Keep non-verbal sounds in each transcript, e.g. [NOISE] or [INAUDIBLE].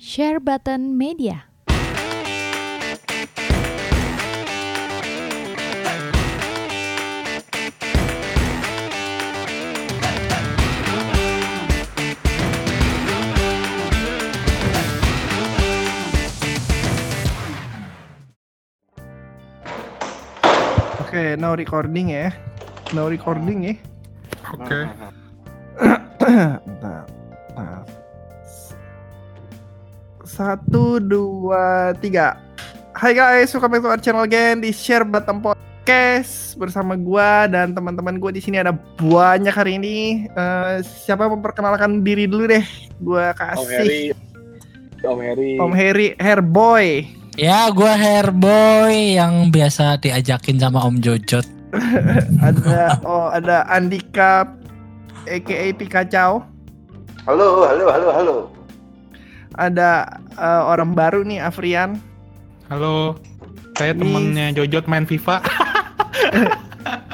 Share Button Media. Oke, no recording ya. No recording ya. Oke. [COUGHS] Bentar. Nah. Satu, dua, tiga. Hai guys, welcome back to our channel again di Share Button Podcast bersama gua dan teman-teman gua di sini ada banyak hari ini. Eh, siapa yang memperkenalkan diri dulu deh? Gua Om Heri. kasih Om Heri. Om Heri Hairboy. Ya, gue hairboy yang biasa diajakin sama Om Jojot. [LAUGHS] Ada oh ada Andika aka Pikacau. Halo, halo, halo, halo. Ada eh, orang baru nih Afrian. Halo. Saya Ini- temennya Jojot main FIFA. [LAUGHS]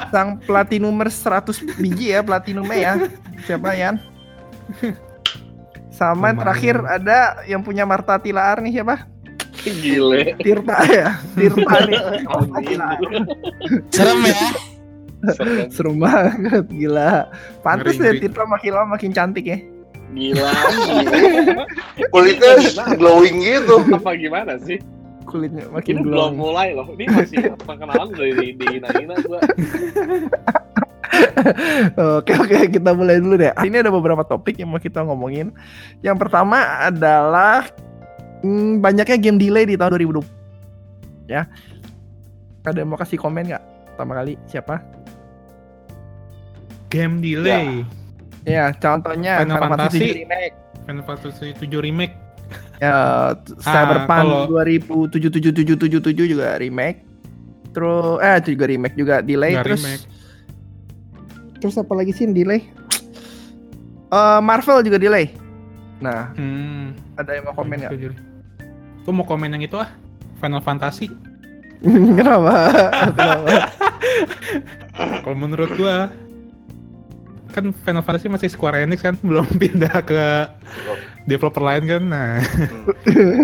sang platinumer 100 biji ya platinumnya ya siapa Yan sama Lumayan. terakhir ada yang punya Marta Tilaar nih siapa Gile. Tirta ya Tirta nih [LAUGHS] Tilaar. Serem ya? Serem. banget gila pantes deh ngeri. Tirta makin lama makin cantik ya Gila. [LAUGHS] kulitnya glowing gitu. Apa gimana sih? kulitnya Ini makin belum glowing mulai loh. Ini masih perkenalan udah di di Hina gua. [LAUGHS] Oke oke kita mulai dulu deh. Ini ada beberapa topik yang mau kita ngomongin. Yang pertama adalah hmm, banyaknya game delay di tahun 2020. Ya. Ada yang mau kasih komen nggak? Pertama kali siapa? Game delay. Ya contohnya Final Fantasy Fantasy. 7 Remake. Final Fantasy 7 remake. Ya, Cyberpunk kalau- 207777 juga remake. Terus eh itu juga remake juga delay Nggak terus remake. terus apa lagi sih yang delay? Eh Marvel juga delay. Nah, Hmm. ada yang mau komen nggak? Gue mau komen yang itu ah. Final Fantasy. [LAUGHS] Kenapa? Kenapa? [LAUGHS] Kalau menurut gua kan Final Fantasy masih Square Enix kan [LAUGHS] belum pindah ke developer lain kan. Nah,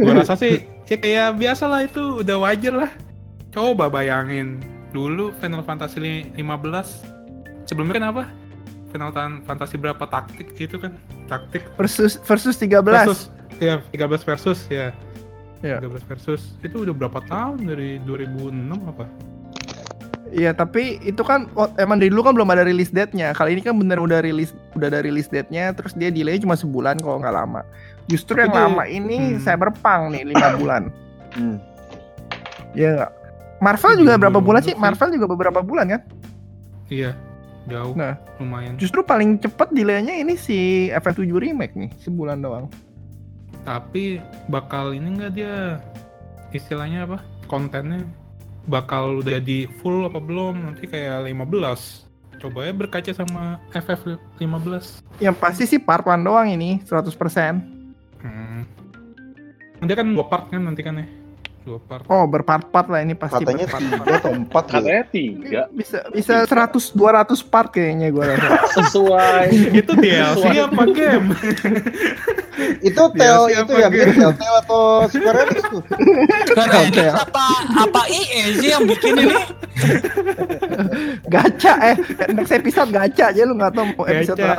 gua rasa sih ya kayak biasa lah itu udah wajar lah. Coba bayangin dulu Final Fantasy 15 sebelumnya kan apa? Final Fan- Fantasy berapa taktik gitu kan? Taktik versus versus 13. versus ya 13 versus ya. Ya. 13 versus itu udah berapa tahun dari 2006 apa? Iya, tapi itu kan oh, emang dari dulu kan belum ada release date-nya. Kali ini kan bener udah rilis udah ada release date-nya, terus dia delay cuma sebulan kalau nggak lama. Justru Tapi yang dia- lama ini hmm. Cyberpunk nih 5 [COUGHS] bulan. Hmm. Iya nggak? Marvel juga berapa bulan sih? sih. Marvel juga beberapa bulan kan? Iya, jauh. Nah. lumayan. Justru paling cepet delaynya ini si FF7 remake nih, sebulan doang. Tapi bakal ini enggak dia istilahnya apa? Kontennya bakal udah di full apa belum? Nanti kayak 15. Coba ya berkaca sama FF 15. Yang pasti sih part 1 doang ini 100%. Hmm. Nanti kan dua part kan nanti kan ya. Dua part. Oh, berpart-part lah ini pasti Katanya berpart-part. tiga atau empat. Katanya tiga. Bisa bisa 100 200 part kayaknya gua rasa. [LAUGHS] Sesuai. itu DLC apa game? Itu [LAUGHS] Dia itu ya bikin Gen? Teo atau Square Enix tuh. Oke. apa apa IE sih yang bikin ini? gacha eh next episode gacha aja lu nggak tahu mau episode Gacha.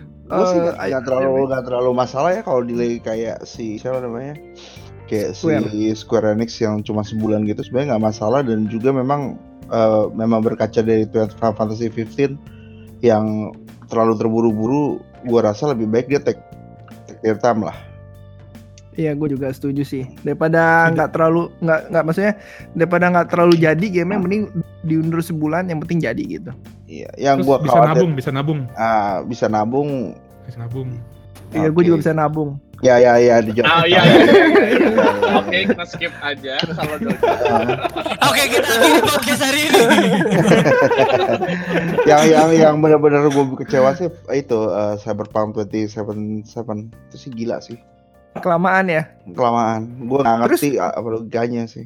[LAUGHS] Gue sih Eh, nggak nggak terlalu nggak terlalu masalah ya kalau delay kayak si siapa namanya? Kayak Square. si Square. Enix yang cuma sebulan gitu sebenarnya nggak masalah dan juga memang eh, memang berkaca dari Final Fantasy 15 yang terlalu terburu-buru gua rasa lebih baik dia take take their time lah. Iya gue juga setuju sih. Daripada nggak terlalu nggak nggak maksudnya daripada nggak terlalu jadi game mending diundur sebulan yang penting jadi gitu iya yang Terus gua bisa khawatir nabung, bisa nabung, ah, bisa nabung bisa nabung. iya gue Oke. juga bisa nabung ya ya ya dijawab Ah iya. iya, iya. Oke, kita skip aja kalau Jojo. Oke, kita akhiri podcast hari ini. [LAUGHS] yang yang yang benar-benar gue kecewa sih itu eh, Cyberpunk 2077 itu sih gila sih kelamaan ya kelamaan gue nggak ngerti apa logikanya sih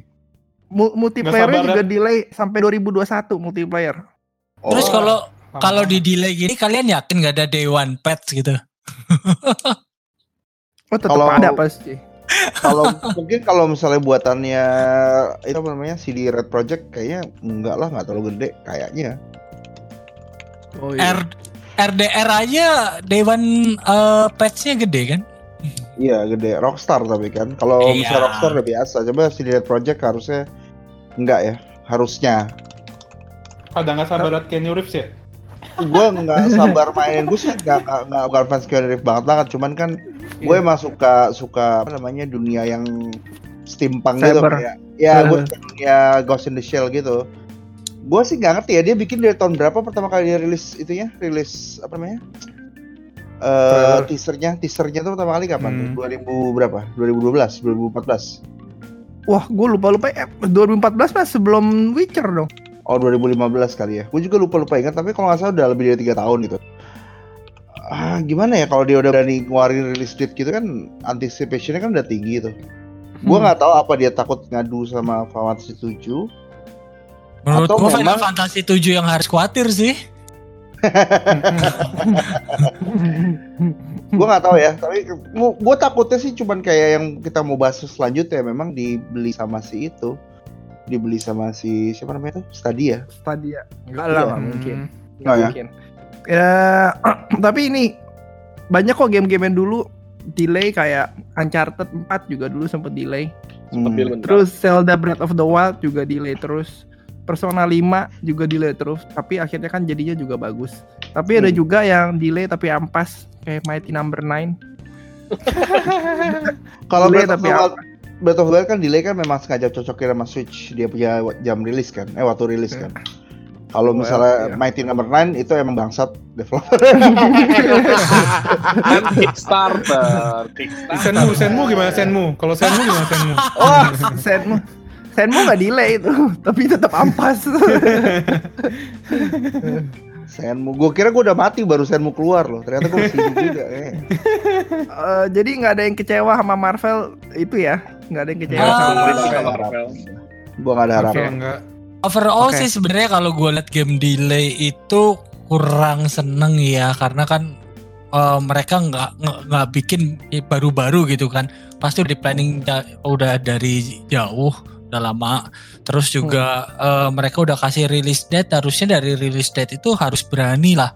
Mu- multiplayernya sabar, juga delay sampai 2021 multiplayer Terus Oh, kalau kalau di delay gini kalian yakin nggak ada day one patch gitu? [LAUGHS] Oh tetap Kalau- ada pasti. Kalau mungkin kalau misalnya buatannya itu apa namanya CD Red Project kayaknya enggak lah nggak terlalu gede kayaknya. Oh R RDR aja Dewan eh, patch-nya gede kan? Iya gede Rockstar tapi kan kalau Iya. misalnya Rockstar udah biasa coba CD Red Project harusnya enggak ya harusnya. Pada nggak sabar liat Keanu Reeves ya? gue nggak sabar mainin gue sih nggak nggak nggak bukan fans Keanu Reeves banget banget cuman kan gue emang suka suka apa namanya dunia yang steampunk gitu kayak ya gue Eh. suka dunia Ghost in the Shell gitu gue sih nggak ngerti ya dia bikin dari tahun berapa pertama kali dia rilis itunya rilis apa namanya eh Trailer. teasernya teasernya tuh pertama kali kapan? Hmm. 2000 berapa? 2012, 2014. Wah, gue lupa lupa. Eh, 2014 mas sebelum Witcher dong. Oh 2015 kali ya. Gue juga lupa lupa ingat tapi kalau nggak salah udah lebih dari tiga tahun itu. Ah gimana ya kalau dia udah berani ngeluarin release date gitu kan anticipationnya kan udah tinggi tuh. Gue Hmm. nggak tahu apa dia takut ngadu sama Final Fantasy 7 Menurut Atau Final memang- Fantasy 7 yang harus khawatir sih. [LAUGHS] gue nggak tahu ya tapi gue takutnya sih cuman kayak yang kita mau bahas selanjutnya memang dibeli sama si itu dibeli sama si siapa namanya tuh Stadia Tadi ya. Enggak Iya. lah, nggak mungkin. Nggak Nggak ya? mungkin. Ya, [CLEARS THROAT] tapi ini banyak kok game-game yang dulu delay kayak Uncharted 4 juga dulu sempet delay. Hmm. Terus Zelda Breath of the Wild juga delay terus. Persona 5 juga delay terus, tapi akhirnya kan jadinya juga bagus. Tapi ada Hmm. juga yang delay tapi ampas kayak Mighty Number 9. [LAUGHS] kalau Delay Breath of tapi the Wild Breath of the Wild kan delay kan memang sengaja cocokin sama Switch dia punya jam rilis kan eh waktu rilis kan kalau Well, misalnya iya. Mighty Number 9 itu emang bangsat developer [LAUGHS] Kickstarter, Kickstarter. Senmu, Senmu gimana Senmu? Kalau Senmu gimana Senmu? [LAUGHS] Wah, Senmu. Senmu nggak delay itu, tapi tetap ampas. [LAUGHS] Senmu gue kira gue udah mati baru Senmu keluar loh ternyata gue masih hidup juga eh. [LAUGHS] Eh, jadi nggak ada yang kecewa sama Marvel itu ya? Nggak ada yang kecewa Ah. sama Marvel. Gue gak ada harapan enggak. Overall Oke. sih sebenarnya kalau gue liat game delay itu kurang seneng ya karena kan eh, mereka nggak nggak- nggak bikin baru-baru gitu kan pasti udah di planning da- udah dari jauh udah lama terus juga eh, mereka udah kasih release date harusnya dari release date itu harus berani lah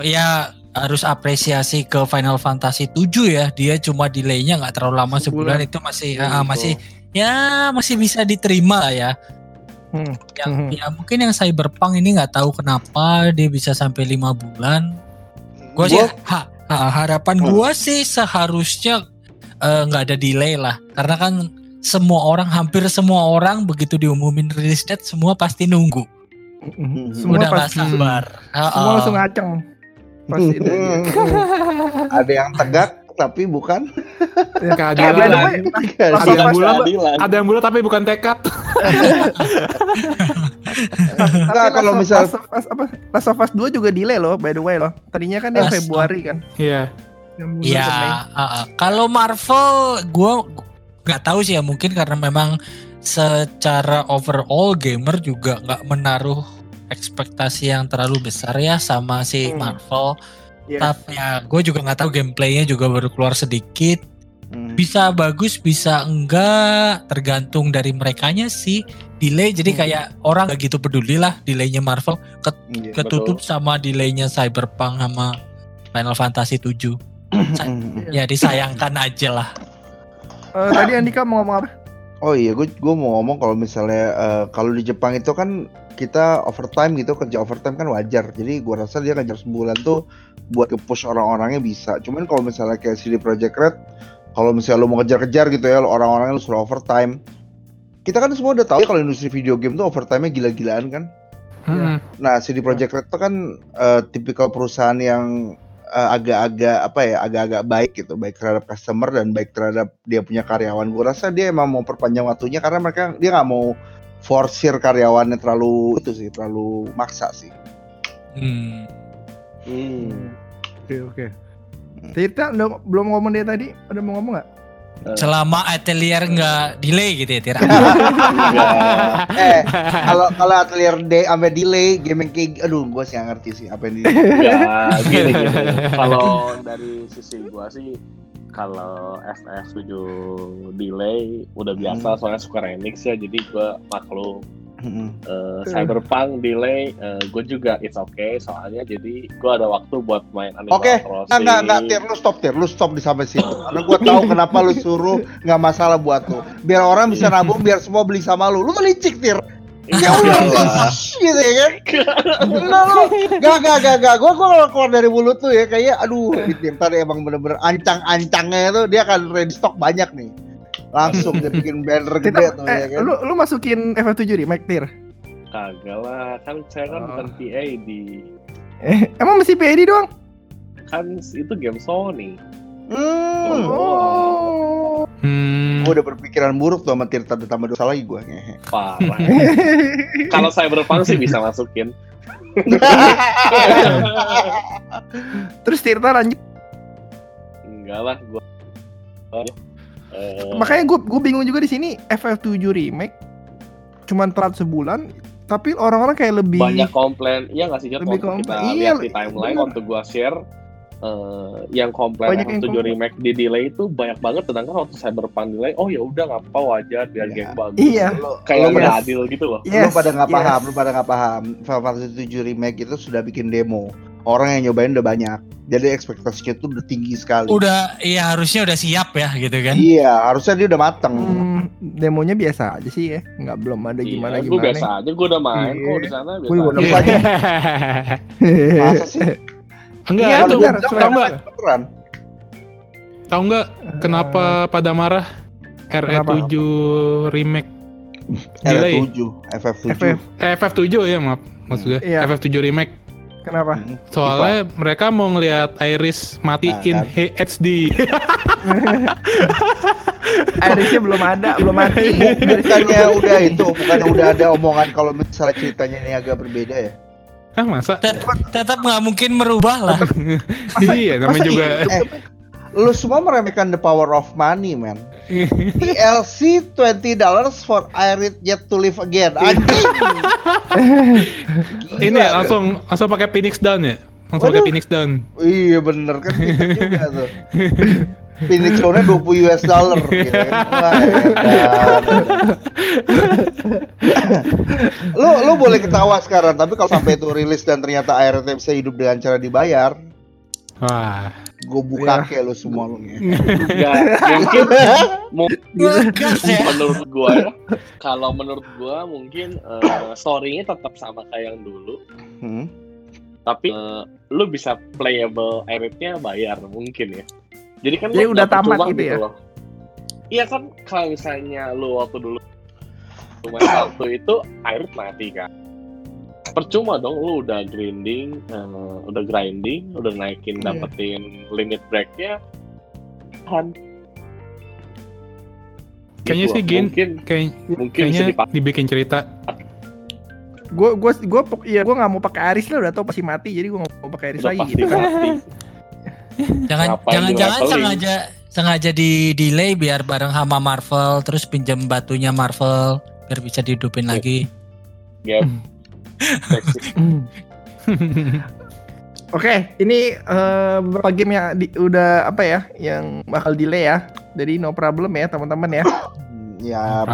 ya harus apresiasi ke Final Fantasy 7 ya dia cuma delaynya nggak terlalu lama sebulan, Sebulan. itu masih ah, masih ya masih bisa diterima lah ya Hmm. yang Mhm. ya mungkin yang cyberpunk ini nggak tahu kenapa dia bisa sampai lima bulan gua sih ha- ha- harapan Hmm. gua sih seharusnya eh, nggak ada delay lah karena kan semua orang hampir semua orang begitu diumumin release date semua pasti nunggu Mhm. Semua udah pasti, sabar semua langsung ngaceng. Pasti [LAUGHS] ada yang tegak tapi bukan the Keadilan. Ada yang bulat, ada yang bulat tapi bukan tekad. [LAUGHS] Enggak, kalau misal- Last of Us apa? Last of Us 2 juga delay loh, by the way loh. Tadinya kan of- Februari kan. Iya. Yang bulan Ya, ke Mei. ah, ah. kalau Marvel gue nggak tahu sih ya mungkin karena memang secara overall gamer juga nggak menaruh ekspektasi yang terlalu besar ya sama si Hmm. Marvel. Yes. Tapi ya gue juga nggak tahu gameplaynya juga baru keluar sedikit. Hmm. Bisa bagus, bisa enggak, tergantung dari merekanya sih. Delay jadi Hmm. kayak orang gak gitu peduli lah delaynya Marvel Iya. ketutup sama delaynya Cyberpunk sama Final Fantasy 7. Hmm. Ya disayangkan aja lah. Eh, tadi Andika mau ngomong apa? Oh iya, gue gue mau ngomong kalau misalnya eh, kalau di Jepang itu kan kita overtime gitu kerja overtime kan wajar. Jadi gue rasa dia ngajar sebulan tuh buat ke-push orang-orangnya bisa. Cuman kalau misalnya kayak CD Projekt Red, kalau misalnya lu mau kejar-kejar gitu ya, orang-orangnya lu suruh overtime. Kita kan semua udah tahu ya kalau industri video game tuh overtime-nya gila-gilaan kan. Hmm. Nah, CD Projekt Red itu kan eh, tipikal perusahaan yang eh, agak-agak apa ya, agak-agak baik gitu, baik terhadap customer dan baik terhadap dia punya karyawan. Gue rasa dia emang mau perpanjang waktunya karena mereka dia nggak mau forsir karyawannya terlalu itu sih, terlalu maksa sih. Hmm. Hmm. Oke, oke. Tirta udah- belum ngomong dia tadi, ada mau ngomong nggak? Selama atelier nggak delay gitu ya Tira. [LAUGHS] Eh, kalau kalau atelier day sampai delay gaming kayak aduh gue sih ngerti sih apa ini. Enggak, gini gini. Kalau dari sisi gua sih kalau FF7 delay udah biasa Hmm. soalnya Square Enix ya jadi gue maklum Mm-mm. Eh, Cyberpunk delay gue juga it's okay soalnya jadi gue ada waktu buat main Animal Oke, Crossing. Nggak, nggak, nggak, Tir, lu stop, Tir, lu stop di sampai situ. Karena gue tahu [LAUGHS] kenapa lu suruh nggak masalah buat lu. Biar orang bisa nabung, biar semua beli sama lu. Lu melicik, Tir. Ya udah, Iyalah. [LAUGHS] gitu ya kan? Enggak lu, gak, gak, gak, gak. Gue gue kalau keluar dari mulut tuh ya kayak, aduh, Tir tadi emang bener-bener ancang-ancangnya tuh dia akan ready stock banyak nih. Langsung dia [LAUGHS] bikin banner gede Kita, tuh ya eh, kan. lu lu masukin FF7 remake Tir. Kagak lah, kan saya kan Oh. bukan PAD. Eh, emang masih PAD doang? Kan itu game Sony. Hmm, Oh. Hmm. gue udah berpikiran buruk tuh sama Tirta ditambah dosa lagi gue. Parah. [LAUGHS] Kalau Cyberpunk sih bisa masukin. [LAUGHS] Terus Tirta lanjut. Enggak lah, gua. Eh, Makanya gue gue bingung juga di sini FF7 remake cuman telat sebulan tapi orang-orang kayak lebih banyak komplain iya nggak sih Jat? Lebih waktu kita komplain. Iya, lihat di timeline bener. waktu gua share eh, yang komplain Banyak yang FF7 komplain. remake di delay itu banyak banget sedangkan waktu Cyberpunk delay oh ya udah nggak apa wajar biar Iya. game bagus Iya. kayak Yes. nggak adil gitu loh lu Yes, pada nggak yes. paham, lu pada nggak paham. Final Fantasy 7 remake itu sudah bikin demo. Orang yang nyobain udah banyak. Jadi ekspektasinya tuh udah tinggi sekali. Udah, iya harusnya udah siap ya gitu kan. Iya, harusnya dia udah mateng. Hmm, demonya biasa aja sih ya, nggak belum ada Iya, gimana gue gimana. biasa aja gue udah main Iya. kok di sana aja. udah [LAUGHS] Iya. Masa sih? Enggak, Iya, tahu Square. nggak? Tahu nggak kenapa pada marah Kenapa? RE7 remake delay? R7, FF7. FF. Eh, FF7 ya maaf maksud gue. Iya. FF7 remake. Kenapa? Hmm. Soalnya mereka mau ngelihat Iris mati Nah, in kan. HD. [LAUGHS] Irisnya belum ada, belum mati. [LAUGHS] Bukannya udah itu, bukannya udah ada omongan kalau misalnya ceritanya ini agak berbeda ya? ah masa? Tet- Tetap nggak mungkin merubah lah. [LAUGHS] iya, namanya juga Eh, lu semua meremehkan the power of money, man. DLC 20 dollars for Iris yet to live again. Anjing. [LAUGHS] ini ya, langsung langsung pakai Phoenix Down ya. Langsung pakai Waduh. Phoenix Down. Iya bener kan juga tuh. Phoenix Down-nya 20 US dollar [LAUGHS] gitu kan. Wah, edan. lu lu boleh ketawa sekarang tapi kalau sampai itu rilis dan ternyata ART bisa hidup dengan cara dibayar, Wah. Gue buka kayak lu semua lu nih. Nggak, mungkin Ngegas ya. menurut gua ya kalau menurut gua mungkin eh, story-nya tetap sama kayak yang dulu Hmm. tapi eh, lu bisa playable Iris-nya bayar mungkin ya jadi kan Jadi lu udah tamat cuma gitu ya? loh. iya kan kalau misalnya lu waktu dulu cuma satu itu Iris mati kan percuma dong lu udah grinding eh, udah grinding udah naikin Iya. dapetin limit breaknya kan Kayaknya Gitu sih. Gin, mungkin kayak mungkin bisa kayaknya dipakai dibikin cerita. Gue gue gue iya gue nggak mau pakai Iris lah udah tau pasti mati jadi gue nggak mau pakai Iris udah lagi pasti gitu kan. mati [LAUGHS] Jangan Ngapain jangan jangan sengaja sengaja di delay biar bareng sama Marvel terus pinjam batunya Marvel biar bisa dihidupin lagi. game [LAUGHS] Oke, ini eh, beberapa game yang di- udah apa ya yang bakal delay ya. Jadi no problem ya teman-teman ya. Ya,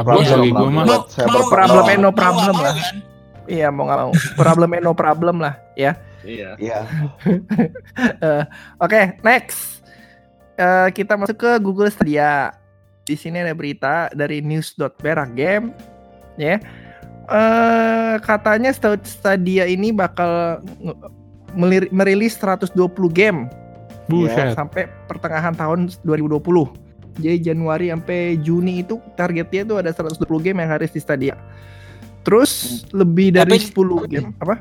Problem problem problem, no problem lah. Iya mau nggak mau. Problemnya no problem lah ya. iya Iya. [LAUGHS] Oke, next. Eh, kita masuk ke Google Stadia. Di sini ada berita dari news.berak game ya. Eh katanya Sta- Stadia ini bakal merilis 120 game Buset. sampai pertengahan tahun 2020. Jadi Januari sampai Juni itu targetnya tuh ada 120 game yang harus di Stadia. Terus lebih dari Tapi- 10 game apa?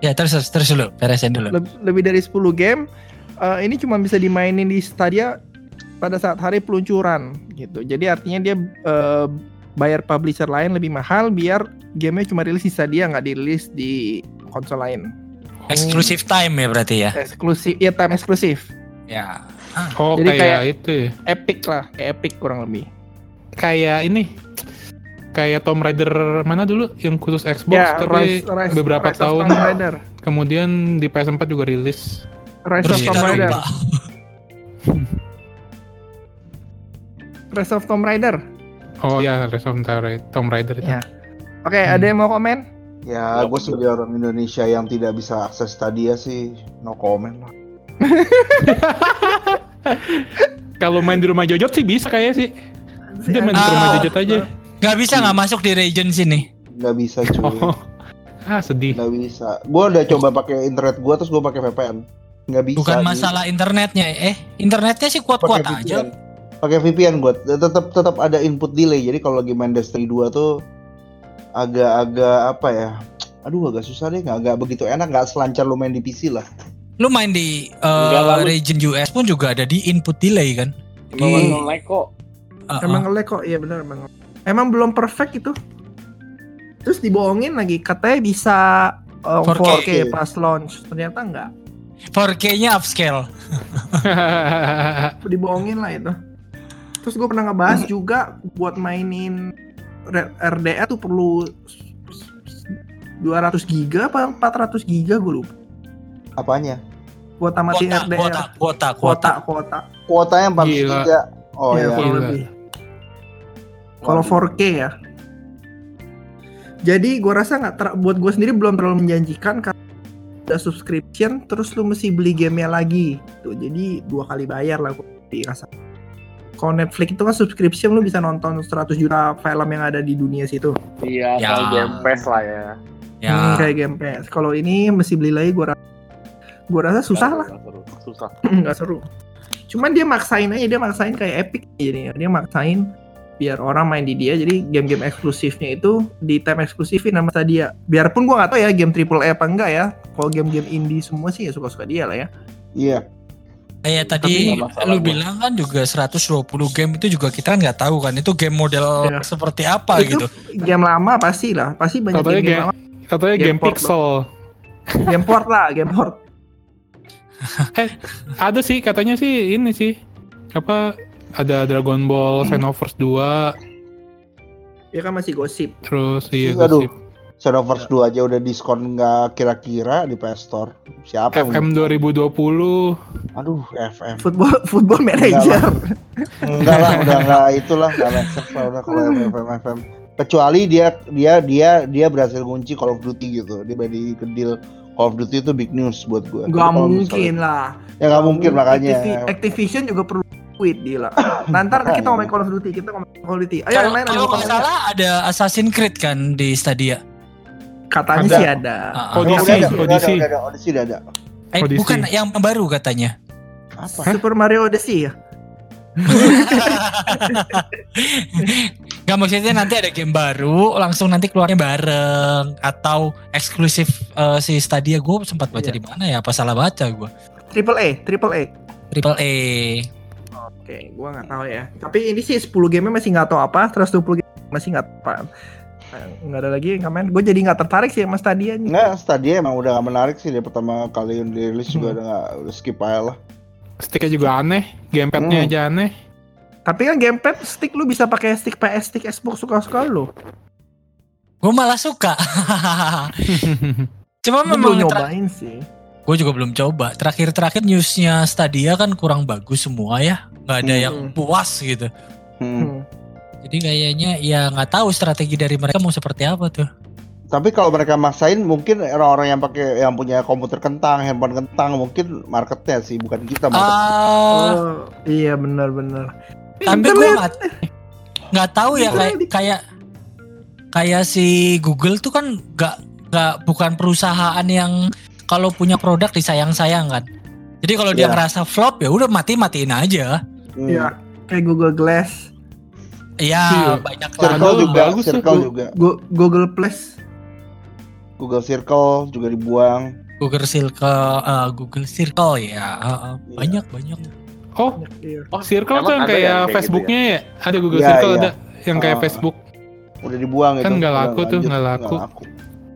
Ya terus terus, terus dulu, beresin dulu. Leb- lebih dari 10 game eh, ini cuma bisa dimainin di Stadia pada saat hari peluncuran gitu. Jadi artinya dia eh, bayar publisher lain lebih mahal biar gamenya cuma rilis di Stadia nggak dirilis di konsol lain. Exclusive time ya berarti ya. Eksklusif, ya time eksklusif. Ya. Oh, Jadi kayak, kayak- itu ya. Epic lah, kayak Epic kurang lebih. Kayak ini. Kayak Tomb Raider mana dulu yang khusus Xbox ya, tapi Rise, Rise, beberapa Rise tahun Tomb Raider. kemudian di PS4 juga rilis. Rise of Tomb Raider. Rise of Tomb Raider. Oh ya, Rise of Tomb Raider itu. Ya. Oke, Hmm. ada yang mau komen? Ya, gue sebagai orang Indonesia yang tidak bisa akses Stadia sih, no comment lah. [LAUGHS] Kalau main di rumah Jojot sih bisa kayaknya sih. Dia main di rumah Ah. Jojot aja. Nggak bisa nggak masuk di region sini. Nggak bisa cuy, Oh. Ah, sedih. nggak bisa. Gue udah coba pakai internet gue terus gue pakai VPN, nggak bisa. Bukan masalah internetnya. Eh, internetnya sih kuat-kuat aja. VPN. Pakai VPN gue, tetap tetap ada input delay. Jadi kalau lagi main Destiny 2 tuh agak-agak apa ya? Aduh agak susah deh, nggak agak begitu enak, nggak selancar lu main di PC lah. Lu main di uh, region US pun juga ada di input delay kan. Emang Di- nge-lag kok. Uh-uh. Emang nge kok, iya benar emang. Emang belum perfect itu. Terus dibohongin lagi katanya bisa uh, 4K. 4K. pas launch. Ternyata enggak. 4K-nya upscale. [LAUGHS] Dibohongin lah itu. Terus gue pernah ngebahas juga buat mainin RDA tuh perlu 200 giga apa 400 giga gue lupa. Apanya? Buat tamatin Kuota, RDR. kuota, kuota, kuota. kuota, kuota. Kuotanya 4 Gila. giga. Oh Iya, ya. kurang Gila. lebih. Kalau 4K ya. Jadi gue rasa nggak ter- buat gue sendiri belum terlalu menjanjikan karena ada subscription terus lu mesti beli gamenya lagi. Tuh, jadi dua kali bayar lah gue rasa. Kalau Netflix itu kan subscription lu bisa nonton 100 juta film yang ada di dunia situ. Iya, Ya. kayak Game Pass lah ya. Ya. Hmm, kayak Game Pass. Kalau ini mesti beli lagi gue rasa gue rasa susah lah. Nggak seru, Susah. [LAUGHS] nggak seru. Cuman dia maksain aja dia maksain kayak Epic jadinya. Dia maksain biar orang main di dia jadi game-game eksklusifnya itu di time eksklusifin sama dia. Biarpun gua nggak tahu ya game triple A apa enggak ya. Kalau game-game indie semua sih ya suka-suka dia lah ya. Iya. Kayak tadi nggak masalah lu gua. bilang kan juga 120 game itu juga kita kan nggak tahu kan itu game model Iya. seperti apa itu gitu. game lama pasti lah, pasti banyak Katanya game, game- lama. Katanya Game game port pixel. Game port lah, game port. [LAUGHS] Ada sih katanya sih ini sih. Apa ada Dragon Ball Xenoverse 2 Ya kan masih gosip. terus iya Aduh. gosip. Xenoverse 2 aja udah diskon nggak kira-kira di PS Store. Siapa yang FM 2020 Aduh, FM. Football football manager. Enggak lah, udah enggak itulah, enggak lah udah kalau FM FM. Kecuali dia dia dia dia berhasil kunci Call of Duty gitu. Dia badi kedil Call of Duty itu big news buat gua. Gak mungkin lah. Ya nggak mungkin makanya. Activi- Activision juga perlu duit gila. Nanti kita ngomongin Call of Duty, kita ngomongin Call of Duty. Ayo Kalau yang lain ada kalau nggak salah ada Assassin's Creed kan di Stadia. Katanya Ada. sih ada. Oh, Odyssey, udah ada, udah ada, Odyssey. udah ada, Odyssey udah ada. Eh Odyssey. bukan yang baru katanya. Apa? Super Mario Odyssey ya? [LAUGHS] Gak maksudnya nanti ada game baru langsung nanti keluarnya bareng atau eksklusif eh, si Stadia gue sempat baca Iya. di mana ya apa salah baca gue Triple A, Triple A. Triple A Oke, gua nggak tahu ya. Tapi ini sih 10 game masih nggak tahu apa, terus 20 game masih nggak tahu apa. Nggak ada lagi yang komen. Gue jadi nggak tertarik sih sama Stadia nih. Enggak, Stadia emang udah gak menarik sih dari pertama kali yang dirilis juga Hmm. udah gak, udah skip aja lah. Sticknya juga aneh, gamepadnya Hmm. aja aneh. Tapi kan gamepad stick lu bisa pakai stick PS, stick Xbox suka-suka lu. gue malah suka [LAUGHS] cuma memang belum nyobain sih. gue juga belum coba terakhir-terakhir newsnya Stadia kan kurang bagus semua ya nggak ada Hmm. yang puas gitu Hmm. Jadi kayaknya ya nggak tahu strategi dari mereka mau seperti apa tuh Tapi kalau mereka maksain mungkin orang-orang yang pakai yang punya komputer kentang, handphone kentang mungkin marketnya sih bukan kita market. Ah, Oh, iya benar-benar. tapi gue nggak nggak tahu ya kayak kayak kayak si Google tuh kan nggak nggak bukan perusahaan yang kalau punya produk disayang-sayang kan jadi kalau dia Iya. ngerasa flop ya udah mati matiin aja Hmm. Iya, kayak Google Glass, Iya. banyak lah Circle juga, bagus tuh, Circle Bu. juga. Go- Google Plus. Google Circle juga dibuang. Google Circle eh, Google Circle ya eh, eh, Iya. banyak banyak Oh, Iya. Oh, Circle emang tuh yang kayak yang kayak gitu Facebooknya ya? Ada Google Iya, Circle iya. ada yang kayak Ah. Facebook. Udah dibuang Kan itu. nggak Udah laku tuh, nggak laku.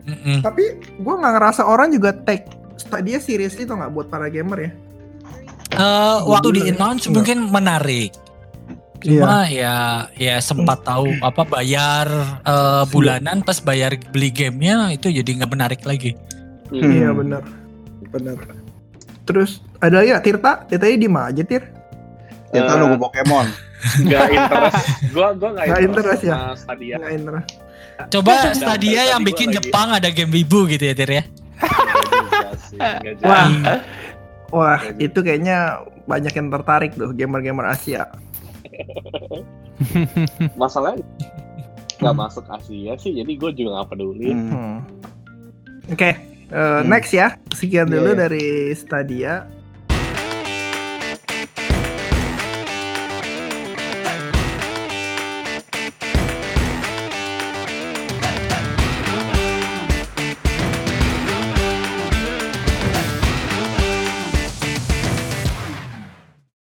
Mm-mm. Tapi gue nggak ngerasa orang juga take Stadia seriously tuh nggak buat para gamer ya. Eh, waktu di Google ya? announce mungkin menarik cuma yeah. ya ya sempat tahu apa bayar uh, bulanan pas bayar beli gamenya itu jadi nggak menarik lagi. Hmm. Ya, benar. Benar. Terus ada ya Tirta? Tirta di mana aja Tir? Tirta uh, nunggu Pokemon. Gak interest. Gua gua gak, gak interest, interest ya? Stadia. Gak interest. Coba gak Stadia yang bikin Jepang ada game wibu gitu ya Tir ya? Wah. Wah itu kayaknya banyak yang tertarik tuh gamer-gamer Asia. [LAUGHS] masalahnya nggak masuk Asia sih jadi gue juga nggak peduli hmm. hmm. oke okay. uh, hmm. next ya sekian iya, dulu yeah. dari Stadia